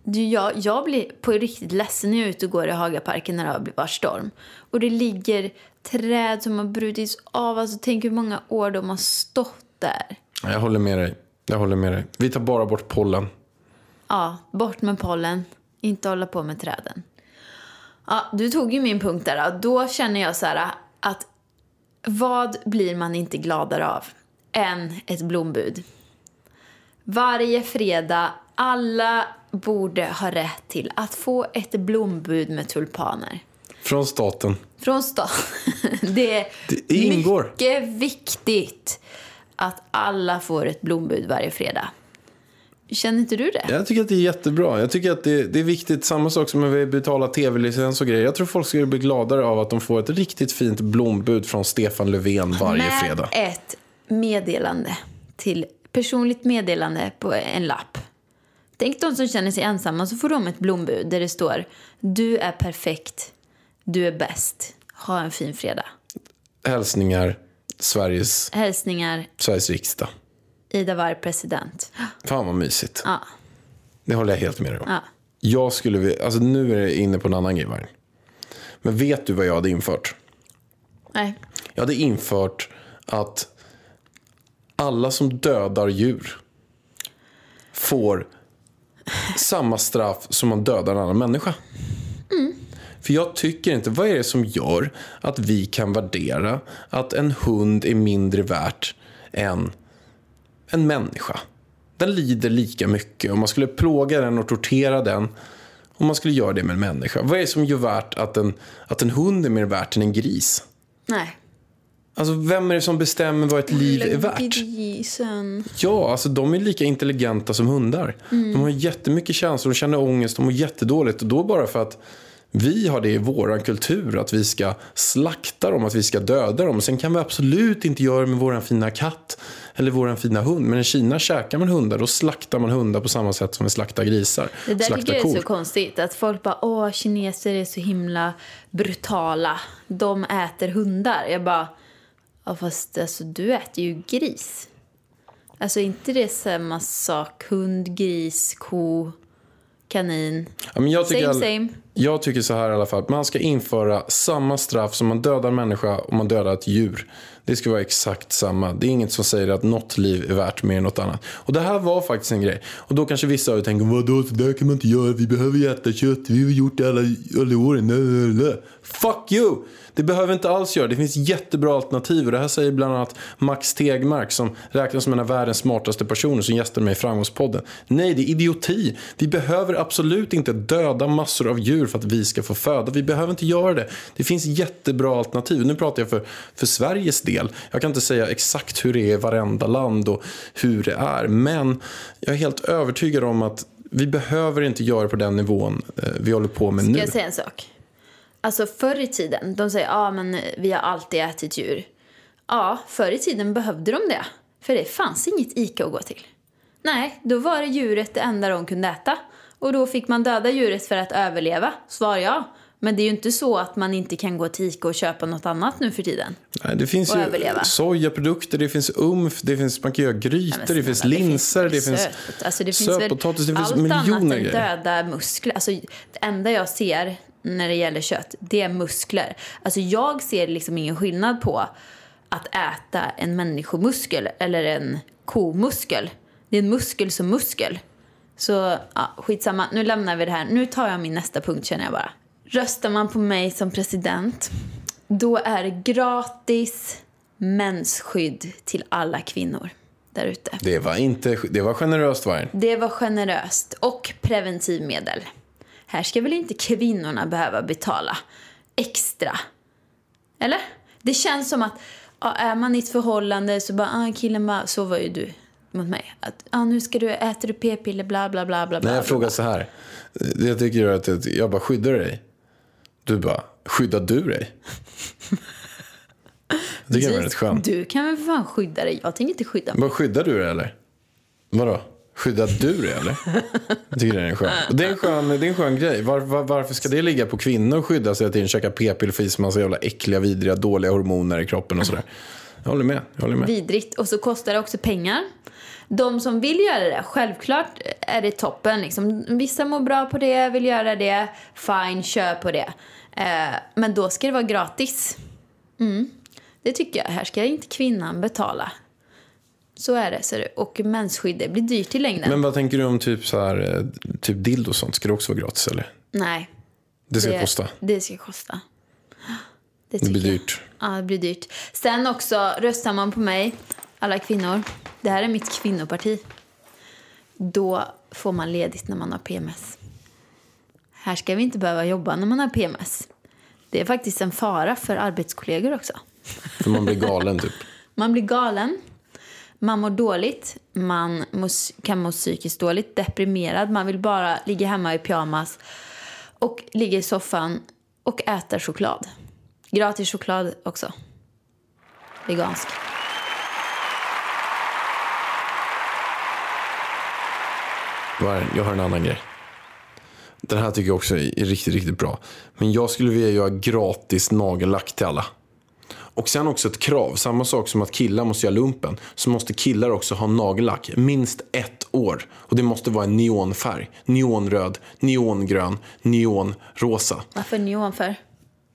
Du, Jag, jag blir på riktigt ledsen när jag är ute och går i Hagaparken när det har varit storm. Och det ligger träd som har brutits av. Alltså tänk hur många år de har stått där. Jag håller med dig. Jag håller med dig. Vi tar bara bort pollen. Ja, bort med pollen. Inte hålla på med träden. Ja, du tog ju min punkt där. Då känner jag så här att vad blir man inte gladare av än ett blombud? Varje fredag, alla borde ha rätt till att få ett blombud med tulpaner. Från staten. Från staten. Det är Det ingår. mycket viktigt att alla får ett blombud varje fredag. Känner inte du det? Jag tycker att det är jättebra. Jag tycker att det, det är viktigt. Samma sak som när vi betalar tv-licens och grejer. Jag tror folk skulle bli gladare av att de får ett riktigt fint blombud från Stefan Löfven varje med fredag. ett meddelande till personligt meddelande på en lapp. Tänk de som känner sig ensamma så får de ett blombud där det står Du är perfekt, du är bäst, ha en fin fredag. Hälsningar, Sveriges, Hälsningar Sveriges riksdag. Ida Warg, president. Fan vad mysigt. Ja, Det håller jag helt med dig om. ja. Jag skulle vilja, alltså nu är det inne på en annan grej. Varg. Men vet du vad jag hade infört? Nej. Jag hade infört att alla som dödar djur får samma straff som man dödar en annan människa. För jag tycker inte, vad är det som gör att vi kan värdera att en hund är mindre värt än en människa? Den lider lika mycket. Om man skulle plåga den och tortera den om man skulle göra det med en människa. Vad är det som gör värt att en, att en hund är mer värt än en gris? Nej. Alltså vem är det som bestämmer vad ett liv är värt? Grisen. Ja, alltså de är lika intelligenta som hundar. De har jättemycket känslor, de känner ångest, de mår jättedåligt. Och då bara för att vi har det i vår kultur, att vi ska slakta dem, att vi ska döda dem. Sen kan vi absolut inte göra det med vår fina katt eller vår fina hund. Men i Kina käkar man hundar, då slaktar man hundar på samma sätt som vi slaktar grisar. Det där slaktar tycker jag är så konstigt. Att folk bara, åh, kineser är så himla brutala. De äter hundar. Jag bara, ja fast alltså, du äter ju gris. Alltså inte det samma sak? Hund, gris, ko, kanin. Ja, Same, all- same jag tycker så här i alla fall. Man ska införa samma straff som man dödar en människa och man dödar ett djur. Det ska vara exakt samma. Det är inget som säger att något liv är värt mer än något annat. Och det här var faktiskt en grej. Och då kanske vissa av er tänker, vadå, det där kan man inte göra. Vi behöver ju äta kött. Vi har gjort det alla, alla åren. Nö, nö, nö. Fuck you! Det behöver inte alls göra. Det finns jättebra alternativ. Och det här säger bland annat Max Tegmark som räknas som en av världens smartaste personer som gästar mig i Framgångspodden. Nej, det är idioti. Vi behöver absolut inte döda massor av djur för att vi ska få föda. Vi behöver inte göra det. Det finns jättebra alternativ. Nu pratar jag för, för Sveriges del. Jag kan inte säga exakt hur det är i varenda land och hur det är. Men jag är helt övertygad om att vi behöver inte göra det på den nivån eh, vi håller på med Ska nu. jag säga en sak? Alltså förr i tiden, de säger ja men vi har alltid ätit djur. Ja, förr i tiden behövde de det. För det fanns inget Ica att gå till. Nej, då var det djuret det enda de kunde äta. Och då fick man döda djuret för att överleva. Svar ja. Men det är ju inte så att man inte kan gå till Ica och köpa något annat nu för tiden. Nej, det finns ju överleva. sojaprodukter, det finns umf, det finns, man kan göra grytor, men det finns snälla, linser, det väl finns, söt- alltså det finns sötpotatis, det finns allt annat miljoner än grejer. döda muskler. Alltså, det enda jag ser när det gäller kött, det är muskler. Alltså jag ser liksom ingen skillnad på att äta en människomuskel eller en komuskel. Det är en muskel som muskel. Så ja, skitsamma, nu lämnar vi det här. Nu tar jag min nästa punkt känner jag bara. Röstar man på mig som president, då är det gratis mensskydd till alla kvinnor där ute. Det var, inte, det var generöst Vargen. Det var generöst. Och preventivmedel. Här ska väl inte kvinnorna behöva betala extra? Eller? Det känns som att ja, är man i ett förhållande så bara, ah, killen bara, så var ju du mot mig. Att, ah, nu ska du, äter du p-piller, bla bla bla bla. Nej, jag frågar så här. Det jag tycker är att jag bara skyddar dig. Du bara, skyddar du dig? Det är väldigt skönt. Du kan väl för fan skydda dig? Jag tänker inte skydda mig. Vad skyddar du dig eller? Vadå? Skyddar du dig eller? Jag tycker det är en skön. Det är en skön, det är en skön grej. Var, var, varför ska det ligga på kvinnor att skydda sig till käka p-piller för i massa jävla äckliga, vidriga, dåliga hormoner i kroppen och sådär. Jag håller med. Jag håller med. Vidrigt. Och så kostar det också pengar. De som vill göra det, självklart är det toppen. Liksom. Vissa mår bra på det, vill göra det. Fine, kör på det. Eh, men då ska det vara gratis. Mm. Det tycker jag. Här ska inte kvinnan betala. Så är det. Så det. Och mensskydd, det blir dyrt i längden. Men vad tänker du om typ, så här, eh, typ dildo och sånt? Ska det också vara gratis eller? Nej. Det ska kosta. Det ska kosta. Det, Det blir jag. dyrt. Ja, det blir dyrt. Sen också, röstar man på mig, alla kvinnor, det här är mitt kvinnoparti, då får man ledigt när man har PMS. Här ska vi inte behöva jobba när man har PMS. Det är faktiskt en fara för arbetskollegor också. För man blir galen typ. Man blir galen, man mår dåligt, man kan må psykiskt dåligt, deprimerad, man vill bara ligga hemma i pyjamas och ligga i soffan och äta choklad. Gratis choklad också. Vegansk. Jag har en annan grej. Den här tycker jag också är riktigt, riktigt bra. Men jag skulle vilja göra gratis nagellack till alla. Och sen också ett krav. Samma sak som att killar måste göra lumpen. Så måste killar också ha nagellack. Minst ett år. Och det måste vara en neonfärg. Neonröd, neongrön, neonrosa. Varför neon för?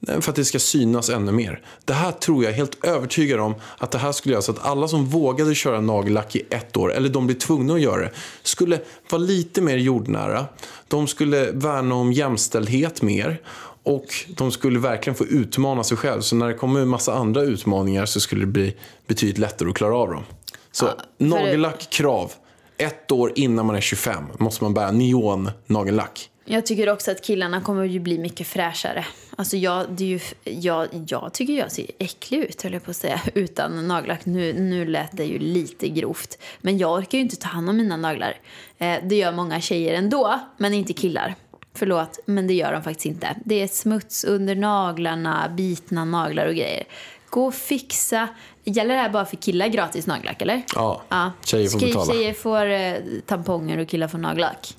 För att det ska synas ännu mer. Det här tror jag helt övertygad om att det här skulle göra så att alla som vågade köra nagellack i ett år, eller de blir tvungna att göra det, skulle vara lite mer jordnära. De skulle värna om jämställdhet mer. Och de skulle verkligen få utmana sig själv. Så när det kommer en massa andra utmaningar så skulle det bli betydligt lättare att klara av dem. Så nagellack krav. Ett år innan man är 25 måste man bära neon nagellack. Jag tycker också att killarna kommer ju bli mycket fräschare. Alltså jag, det är ju, jag, jag tycker jag ser äcklig ut, höll jag på att säga, utan nagellack. Nu, nu lät det ju lite grovt. Men jag orkar ju inte ta hand om mina naglar. Eh, det gör många tjejer ändå, men inte killar. Förlåt, men det gör de faktiskt inte. Det är smuts under naglarna, bitna naglar och grejer. Gå och fixa. Gäller det här bara för killar gratis nagellack, eller? Ja, Ja. tjejer får Skriv betala. tjejer får eh, tamponger och killar får nagellack.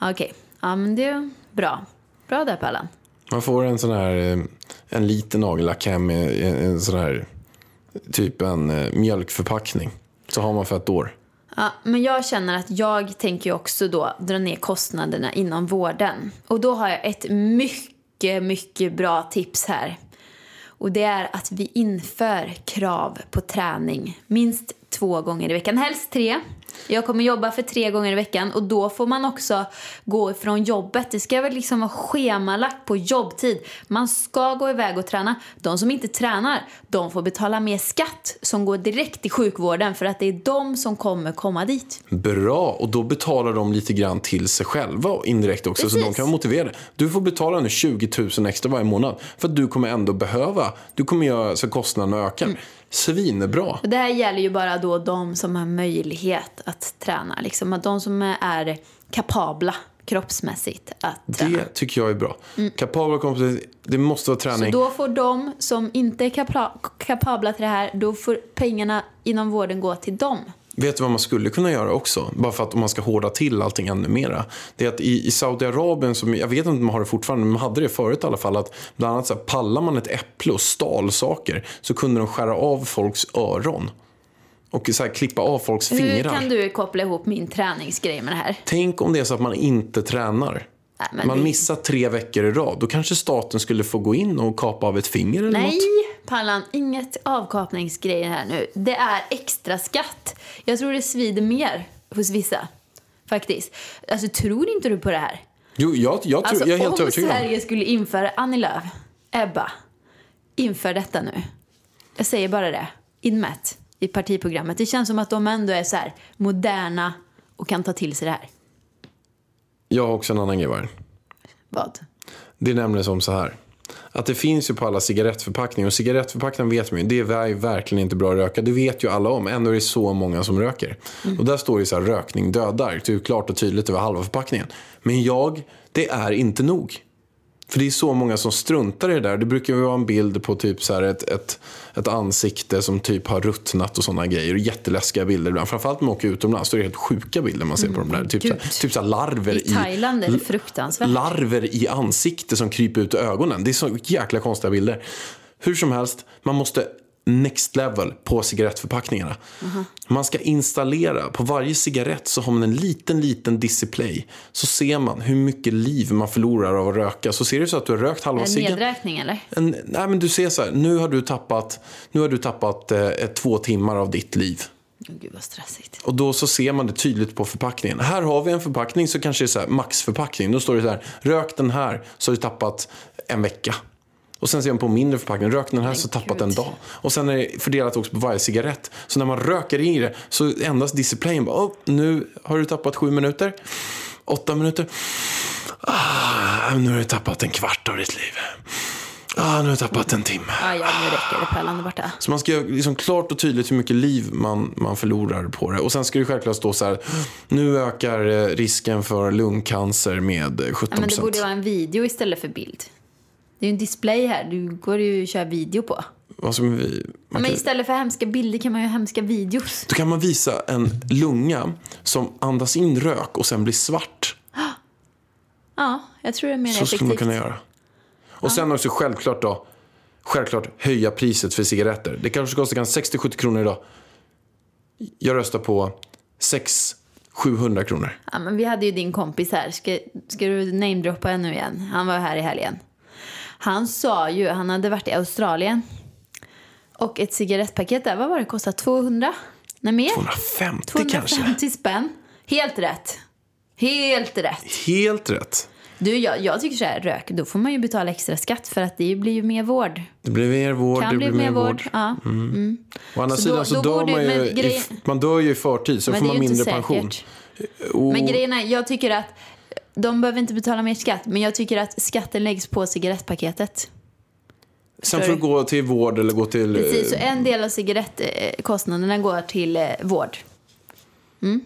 Okej, ja men det är bra. Bra där Pallan. Man får en sån här, eh, en liten nagellack hem en, en sån här, typ en eh, mjölkförpackning. Så har man för ett år. Ja, men jag känner att jag tänker också då dra ner kostnaderna inom vården. Och då har jag ett mycket, mycket bra tips här. Och det är att vi inför krav på träning minst två gånger i veckan, helst tre. Jag kommer jobba för tre gånger i veckan och då får man också gå ifrån jobbet. Det ska väl liksom vara schemalagt på jobbtid. Man ska gå iväg och träna. De som inte tränar, de får betala mer skatt som går direkt till sjukvården för att det är de som kommer komma dit. Bra, och då betalar de lite grann till sig själva och indirekt också. Så Precis. de kan vara motiverade. Du får betala nu 20 000 extra varje månad. För att du kommer ändå behöva. Du kommer göra så kostnaderna ökar. Mm. Svinbra. Och det här gäller ju bara då de som har möjlighet att träna. Liksom att de som är kapabla kroppsmässigt att träna. Det tycker jag är bra. Kapabla kompetenser, det måste vara Så träning. då får de som inte är kapla- kapabla till det här, då får pengarna inom vården gå till dem. Vet du vad man skulle kunna göra också? Bara för att om man ska hårda till allting ännu mera. Det är att i, i Saudiarabien, som, jag vet inte om de har det fortfarande, men de hade det förut i alla fall. Att bland annat så här, pallar man ett äpple och stal saker så kunde de skära av folks öron. Och så här, klippa av folks Hur fingrar. kan du koppla ihop min träningsgrej med det här? Tänk om det är så att man inte tränar. Nej, man det- missar tre veckor i rad. Då kanske staten skulle få gå in och kapa av ett finger eller Nej, något. Pallan, inget avkapningsgrejer här nu. Det är extra skatt. Jag tror det svider mer hos vissa. Faktiskt. Alltså tror inte du på det här? Jo, jag, jag, tror, Alltså, jag är helt övertygad om. Sverige skulle införa, Annie Lööf, Ebba, inför detta nu. Jag säger bara det, inmätt i partiprogrammet. Det känns som att de ändå är så här moderna och kan ta till sig det här. Jag har också en annan grej. Vad? Det är nämligen som så här. Att det finns ju på alla cigarettförpackningar. Och cigarettförpackningen vet man ju, det är verkligen inte bra att röka. Det vet ju alla om. Ändå är det så många som röker. Och där står det så här, rökning dödar. Det är klart och tydligt över halva förpackningen. Men jag, det är inte nog. För det är så många som struntar i det där. Det brukar ju vara en bild på typ så här ett, ett, ett ansikte som typ har ruttnat och sådana grejer. Och jätteläskiga bilder ibland. Framförallt när man åker utomlands. Då är det helt sjuka bilder man ser på de där. Typ, så Gud. typ så här larver I Thailand är det fruktansvärt. larver i ansikte som kryper ut ur ögonen. Det är så jäkla konstiga bilder. Hur som helst, man måste next level på cigarettförpackningarna. Man ska installera, på varje cigarett så har man en liten, liten display. Så ser man hur mycket liv man förlorar av att röka. Så ser det så att du har rökt halva En ciggen. nedräkning eller? En, nej men du ser så här, nu har du tappat, nu har du tappat eh, två timmar av ditt liv. Gud vad stressigt. Och då så ser man det tydligt på förpackningen. Här har vi en förpackning så kanske det är så maxförpackning. Då står det så här, rök den här så har du tappat en vecka. Och sen ser man på mindre förpackning, rök den här så tappat en dag. Och sen är det fördelat också på varje cigarett. Så när man röker i det så ändras displayen bara, oh, nu har du tappat sju minuter, åtta minuter. Ah, nu har du tappat en kvart av ditt liv. Ah, nu har du tappat en timme. Ah, ja, nu räcker det. Pärlan är borta. Så man ska göra liksom klart och tydligt hur mycket liv man, man förlorar på det. Och sen ska det självklart stå så här. Nu ökar eh, risken för lungcancer med eh, 17 Ja, men det borde vara en video istället för bild. Det är ju en display här. Du går ju att köra video på. Som vi, Ja, man men kan, istället för hemska bilder kan man ju ha hemska videos. då kan man visa en lunga som andas in rök och sen blir svart. Ja, jag tror det är mer Så effektivt. skulle man kunna göra. Och sen också självklart då. Självklart höja priset för cigaretter. Det kanske kostar kanske 60-70 kronor idag. Jag röstar på 600-700 kronor. Ja, men vi hade ju din kompis här. Ska, ska du namedroppa nu igen? Han var här i helgen. Han sa ju, han hade varit i Australien. Och ett cigarettpaket där, vad var det, kostade 200? Nej, mer? 250 kanske. 250 spänn. Helt rätt. Helt rätt. Helt rätt. Du, jag, jag tycker så här, rök, då får man ju betala extra skatt för att det blir ju mer vård. Det blir mer vård. Kan det bli blir mer vård. Ja. Å andra Så sidan då- så dör man ju, i, man dör ju i förtid så Men får man mindre pension. Men grejen är, jag tycker att de behöver inte betala mer skatt, men jag tycker att skatten läggs på cigarettpaketet. sen får du gå till vård eller gå till... Precis, så eh, en del av cigarettkostnaderna går till eh, vård. Mm.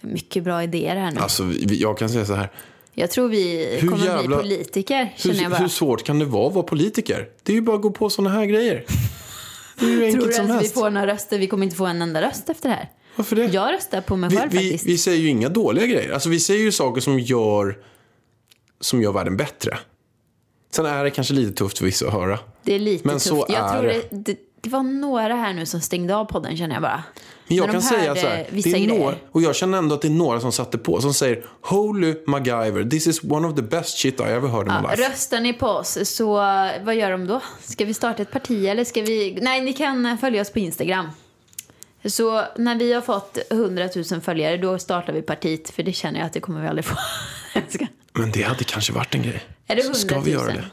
Mycket bra idéer här nu. Alltså, jag kan säga så här. jag tror vi hur kommer jävla- bli politiker, känner jag Hur, bara. hur svårt kan det vara att vara politiker? Det är ju bara att gå på såna här grejer. Det är ju tror enkelt du som att vi får några röster? Vi kommer inte få en enda röst efter det här. Varför det? Jag röstar på mig vi, själv vi, faktiskt. vi säger ju inga dåliga grejer. Alltså, vi säger ju saker som gör, som gör världen bättre. Sen är det kanske lite tufft för vissa att höra. Det är lite Men tufft. så jag är tror det. det, det, var några här nu som stängde av podden känner jag bara. Men jag När kan säga så här, det är några, och jag känner ändå att det är några som satte på, som säger Holy MacGyver, this is one of the best shit I ever heard in my Ja, life. röstar ni på oss så vad gör de då? Ska vi starta ett parti eller ska vi... Nej, ni kan följa oss på Instagram. Så när vi har fått 100 000 följare då startar vi partiet för det känner jag att det kommer vi aldrig få. Ska- Men det hade kanske varit en grej. Är det Så 100 ska 000? vi göra det?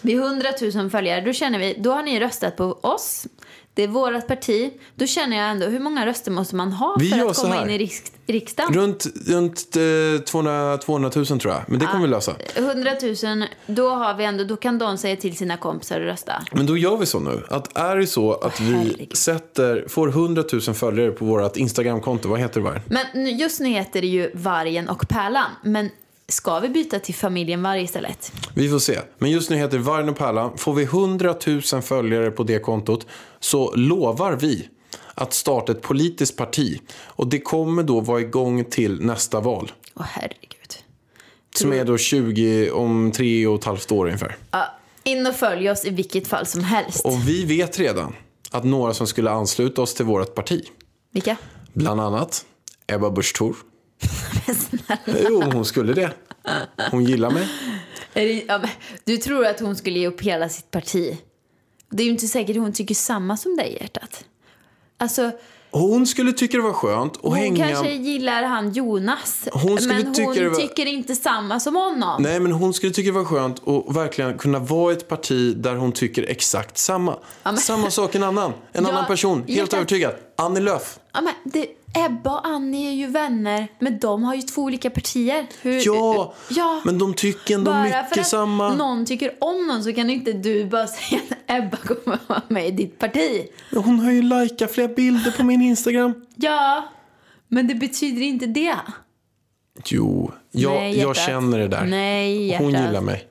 Vid 100 000 följare då känner vi, då har ni röstat på oss. Det är vårt parti. Då känner jag ändå, hur många röster måste man ha Vi för att komma in i riks- riksdagen? Runt, runt eh, 200, 200 000 tror jag. Men det kommer vi lösa. 100 000, då har vi ändå, då kan de säga till sina kompisar att rösta. Men då gör vi så nu. Att är det så att vi herregud. sätter, får 100 000 följare på vårt Instagramkonto, vad heter det Vargen? Men nu- just nu heter det ju Vargen och Pärlan. Men ska vi byta till familjen Varg istället? Vi får se. Men just nu heter det Vargen och Pärlan. Får vi 100 000 följare på det kontot så lovar vi att starta ett politiskt parti. Och det kommer då vara igång till nästa val. Åh herregud. Som är då 20 om tre och ett halvt år ungefär. Ja, in och följ oss i vilket fall som helst. Och vi vet redan att några som skulle ansluta oss till vårt parti. Vilka? Bland annat Ebba Busch Thor. Jo, hon skulle det. Hon gillar mig. Du tror att hon skulle ge upp hela sitt parti. Det är ju inte säkert hon tycker samma som dig, hjärtat. Alltså, Hon skulle tycka det var skönt att Hon hänga... kanske gillar han Jonas. Hon men hon var- tycker inte samma som honom. Nej, men hon skulle tycka det var skönt att verkligen kunna vara i ett parti där hon tycker exakt samma. men- Samma sak en annan. En Ja, annan person. Helt jätte- övertygad. Annie Lööf. Ja, men det, Ebba och Annie är ju vänner, men de har ju två olika partier. Hur, Ja, ja. men de tycker ändå bara mycket för att samma. någon tycker om någon så kan inte du bara säga att Ebba kommer vara med i ditt parti. Hon har ju likat flera bilder på min Instagram. Ja, men det betyder inte det. Jo, jag, Nej, jag känner det där. Nej, hon hjärtat. gillar mig.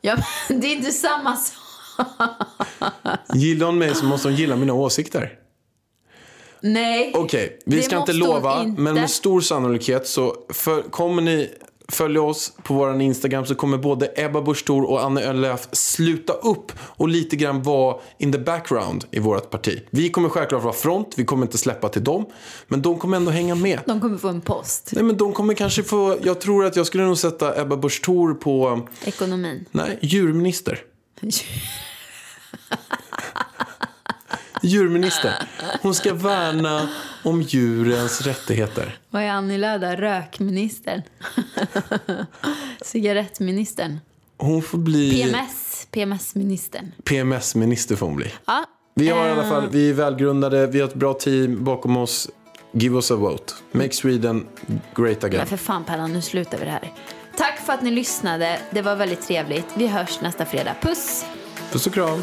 Ja, men det är inte samma sak. Gillar hon mig så måste hon gilla mina åsikter. Nej. Okej, vi Det ska inte lova, inte. men med stor sannolikhet så för, kommer ni följa oss på vår Instagram så kommer både Ebba Busch och Anne Lööf sluta upp och lite grann vara in the background i vårt parti. Vi kommer självklart vara front, vi kommer inte släppa till dem, men de kommer ändå hänga med. De kommer få en post. Nej, men de kommer kanske få, jag tror att jag skulle nog sätta Ebba Busch på, Ekonomin. nej, djurminister. Djurminister. Hon ska värna om djurens rättigheter. Vad är Annie Lööf då? Rökministern. Cigarettministern. Hon får bli PMS. PMS-ministern. PMS-minister får hon bli. Ja. Vi har i alla eh, fall, vi är välgrundade, vi har ett bra team bakom oss. Give us a vote. Make Sweden great again. Men för fan Pallan, nu slutar vi det här. Tack för att ni lyssnade. Det var väldigt trevligt. Vi hörs nästa fredag. Puss! Puss och kram.